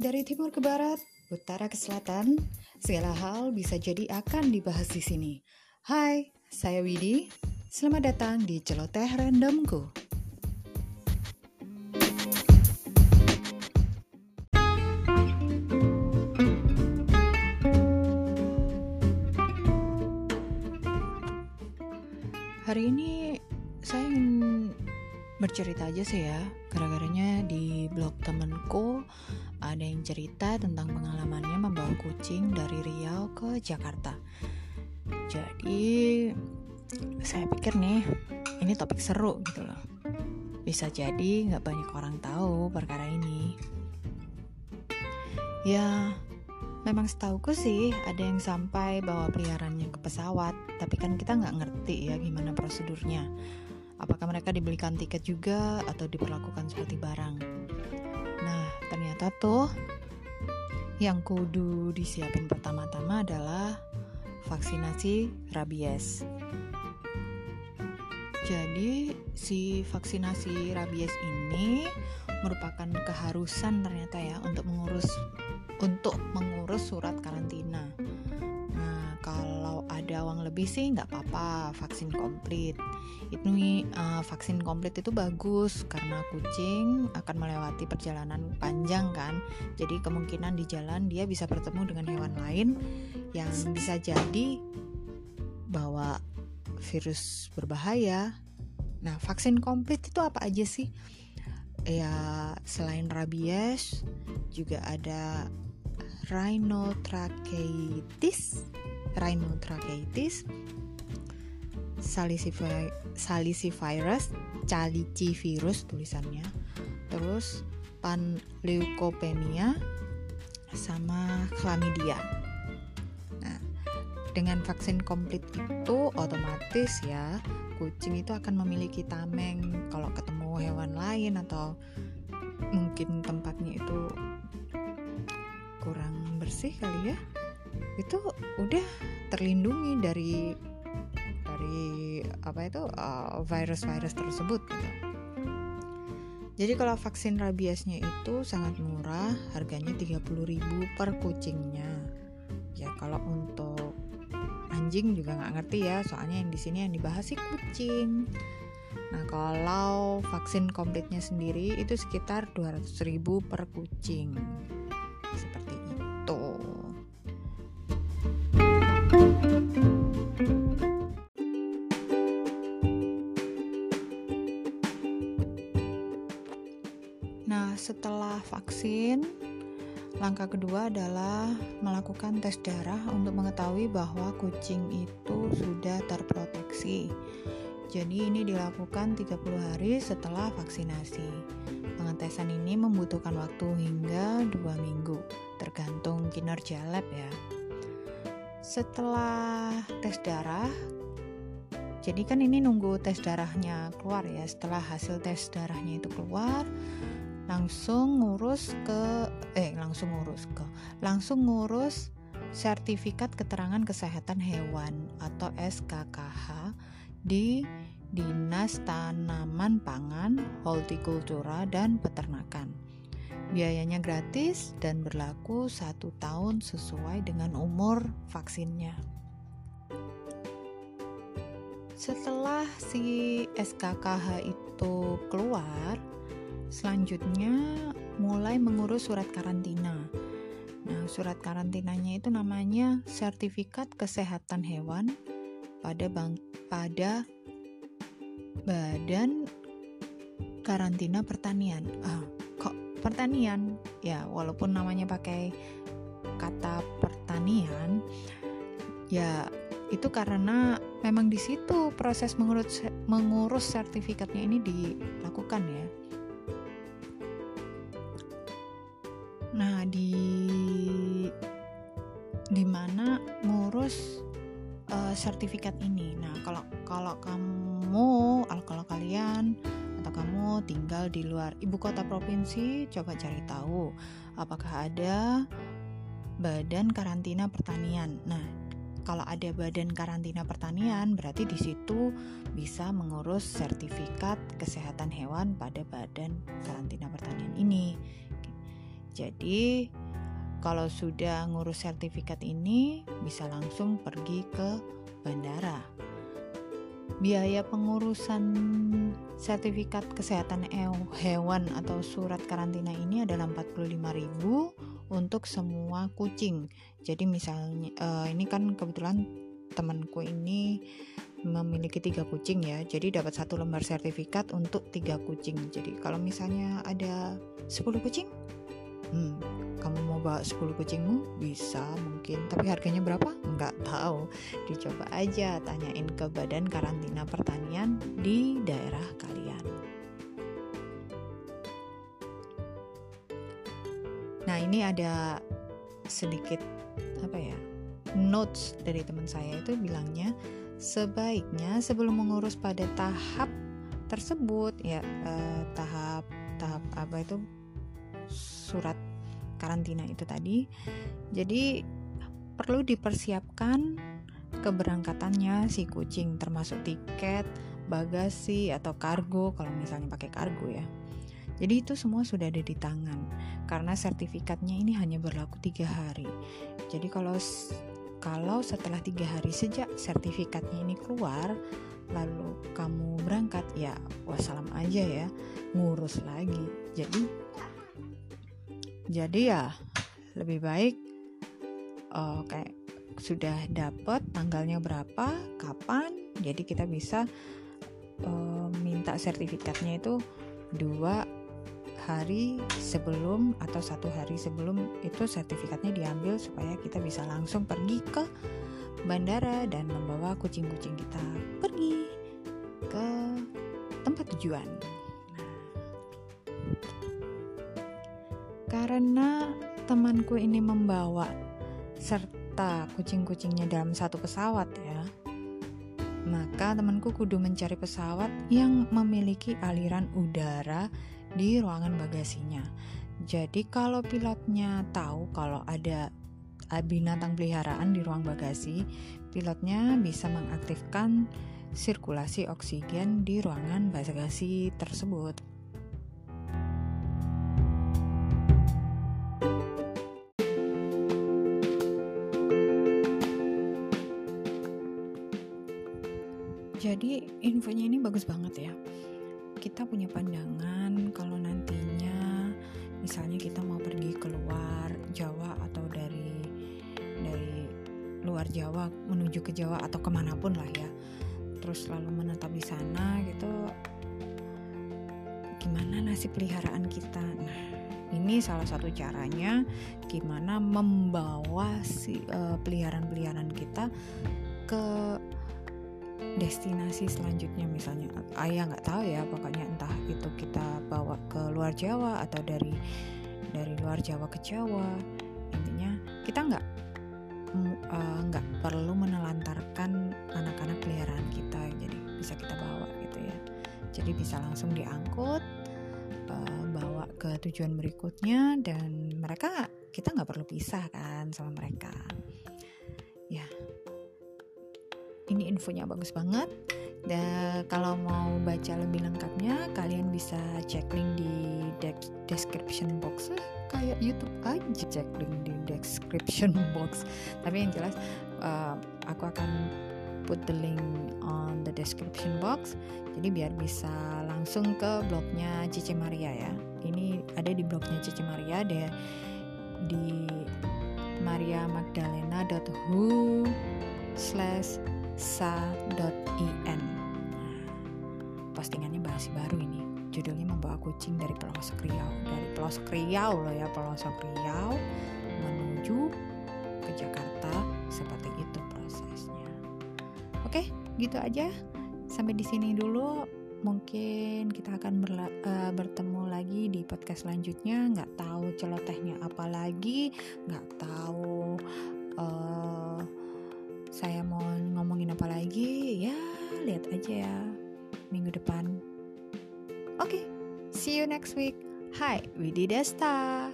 Dari timur ke barat, utara ke selatan, segala hal bisa jadi akan dibahas di sini. Hai, saya Widi. Selamat datang di Celoteh Randomku. Hari ini saya ingin bercerita aja sih ya gara-garanya di blog temenku ada yang cerita tentang pengalamannya membawa kucing dari Riau ke Jakarta. Jadi saya pikir nih ini topik seru gitu loh. Bisa jadi nggak banyak orang tahu perkara ini. Ya memang setauku sih ada yang sampai bawa peliharaannya ke pesawat. Tapi kan kita nggak ngerti ya gimana prosedurnya. Apakah mereka dibelikan tiket juga atau diperlakukan seperti barang. Nah, ternyata tuh yang kudu disiapin pertama-tama adalah vaksinasi rabies. Jadi, si vaksinasi rabies ini merupakan keharusan ternyata ya untuk mengurus untuk mengurus surat karantina kalau ada uang lebih sih nggak apa-apa vaksin komplit. Itu uh, vaksin komplit itu bagus karena kucing akan melewati perjalanan panjang kan. Jadi kemungkinan di jalan dia bisa bertemu dengan hewan lain yang bisa jadi bawa virus berbahaya. Nah vaksin komplit itu apa aja sih? Ya selain rabies juga ada rhinotracheitis. Rhinotracheitis, salicivirus, virus tulisannya, terus panleukopenia, sama chlamydia. Nah, dengan vaksin komplit itu otomatis ya kucing itu akan memiliki tameng. Kalau ketemu hewan lain atau mungkin tempatnya itu kurang bersih kali ya itu udah terlindungi dari dari apa itu uh, virus-virus uh, tersebut gitu. Jadi kalau vaksin rabiesnya itu sangat murah, harganya 30.000 per kucingnya. Ya kalau untuk anjing juga nggak ngerti ya, soalnya yang di sini yang dibahas sih kucing. Nah kalau vaksin komplitnya sendiri itu sekitar 200.000 per kucing. Seperti itu. Nah, setelah vaksin, langkah kedua adalah melakukan tes darah untuk mengetahui bahwa kucing itu sudah terproteksi. Jadi ini dilakukan 30 hari setelah vaksinasi. Pengetesan ini membutuhkan waktu hingga 2 minggu, tergantung kinerja lab ya. Setelah tes darah, jadi kan ini nunggu tes darahnya keluar ya. Setelah hasil tes darahnya itu keluar, langsung ngurus ke eh langsung ngurus ke langsung ngurus sertifikat keterangan kesehatan hewan atau SKKH di Dinas Tanaman Pangan, Hortikultura dan Peternakan. Biayanya gratis dan berlaku satu tahun sesuai dengan umur vaksinnya. Setelah si SKKH itu keluar, Selanjutnya, mulai mengurus surat karantina. Nah, surat karantinanya itu namanya Sertifikat Kesehatan Hewan pada bang, pada Badan Karantina Pertanian. Ah, kok pertanian? Ya, walaupun namanya pakai kata pertanian, ya itu karena memang di situ proses mengurus mengurus sertifikatnya ini dilakukan ya. Nah, di di mana ngurus uh, sertifikat ini. Nah, kalau kalau kamu kalau kalian atau kamu tinggal di luar ibu kota provinsi, coba cari tahu apakah ada badan karantina pertanian. Nah, kalau ada badan karantina pertanian, berarti di situ bisa mengurus sertifikat kesehatan hewan pada badan karantina pertanian ini Jadi kalau sudah ngurus sertifikat ini bisa langsung pergi ke bandara. Biaya pengurusan sertifikat kesehatan hewan atau surat karantina ini adalah 45.000 untuk semua kucing. Jadi misalnya uh, ini kan kebetulan temanku ini memiliki tiga kucing ya jadi dapat satu lembar sertifikat untuk tiga kucing jadi kalau misalnya ada 10 kucing hmm, bawa 10 kucingmu? Bisa mungkin. Tapi harganya berapa? Nggak tahu. Dicoba aja tanyain ke badan karantina pertanian di daerah kalian. Nah ini ada sedikit apa ya notes dari teman saya itu bilangnya sebaiknya sebelum mengurus pada tahap tersebut ya eh, tahap tahap apa itu? Surat karantina itu tadi. Jadi perlu dipersiapkan keberangkatannya si kucing termasuk tiket bagasi atau kargo kalau misalnya pakai kargo ya. Jadi itu semua sudah ada di tangan karena sertifikatnya ini hanya berlaku tiga hari. Jadi kalau kalau setelah tiga hari sejak sertifikatnya ini keluar lalu kamu berangkat ya wassalam aja ya ngurus lagi. Jadi jadi ya lebih baik uh, kayak sudah dapat tanggalnya berapa kapan jadi kita bisa uh, minta sertifikatnya itu dua hari sebelum atau satu hari sebelum itu sertifikatnya diambil supaya kita bisa langsung pergi ke bandara dan membawa kucing-kucing kita pergi ke tempat tujuan. Karena temanku ini membawa serta kucing-kucingnya dalam satu pesawat ya, maka temanku kudu mencari pesawat yang memiliki aliran udara di ruangan bagasinya. Jadi kalau pilotnya tahu kalau ada binatang peliharaan di ruang bagasi, pilotnya bisa mengaktifkan sirkulasi oksigen di ruangan bagasi tersebut. Bagus banget ya. Kita punya pandangan kalau nantinya misalnya kita mau pergi keluar Jawa atau dari dari luar Jawa menuju ke Jawa atau ke mana pun lah ya. Terus lalu menetap di sana gitu gimana nasib peliharaan kita? Nah ini salah satu caranya gimana membawa si uh, peliharaan-peliharaan kita ke destinasi selanjutnya misalnya ayah nggak tahu ya pokoknya entah itu kita bawa ke luar Jawa atau dari dari luar Jawa ke Jawa. Intinya kita nggak eh, nggak uh, perlu menelantarkan anak-anak peliharaan kita jadi bisa kita bawa gitu ya. Jadi bisa langsung diangkut uh, bawa ke tujuan berikutnya dan mereka kita nggak perlu pisah kan sama mereka ini infonya bagus banget. Dan kalau mau baca lebih lengkapnya kalian bisa cek link di de- description box kayak YouTube aja. Cek link di description box. Tapi yang jelas uh, aku akan put the link on the description box. Jadi biar bisa langsung ke blognya Cici Maria ya. Ini ada di blognya Cici Maria deh di mariamagdalena.who slash sa.in postingannya bahas baru ini. Judulnya membawa kucing dari pelosok Riau. Dari pelosok Riau loh ya pelosok Riau menuju ke Jakarta seperti itu prosesnya. Oke gitu aja. Sampai di sini dulu. Mungkin kita akan berla uh, bertemu lagi di podcast selanjutnya. Nggak tahu celotehnya apa lagi. Nggak tahu uh, saya mau ngomongin apa lagi ya lihat aja ya minggu depan. Oke okay, see you next week. Hai Widi Desta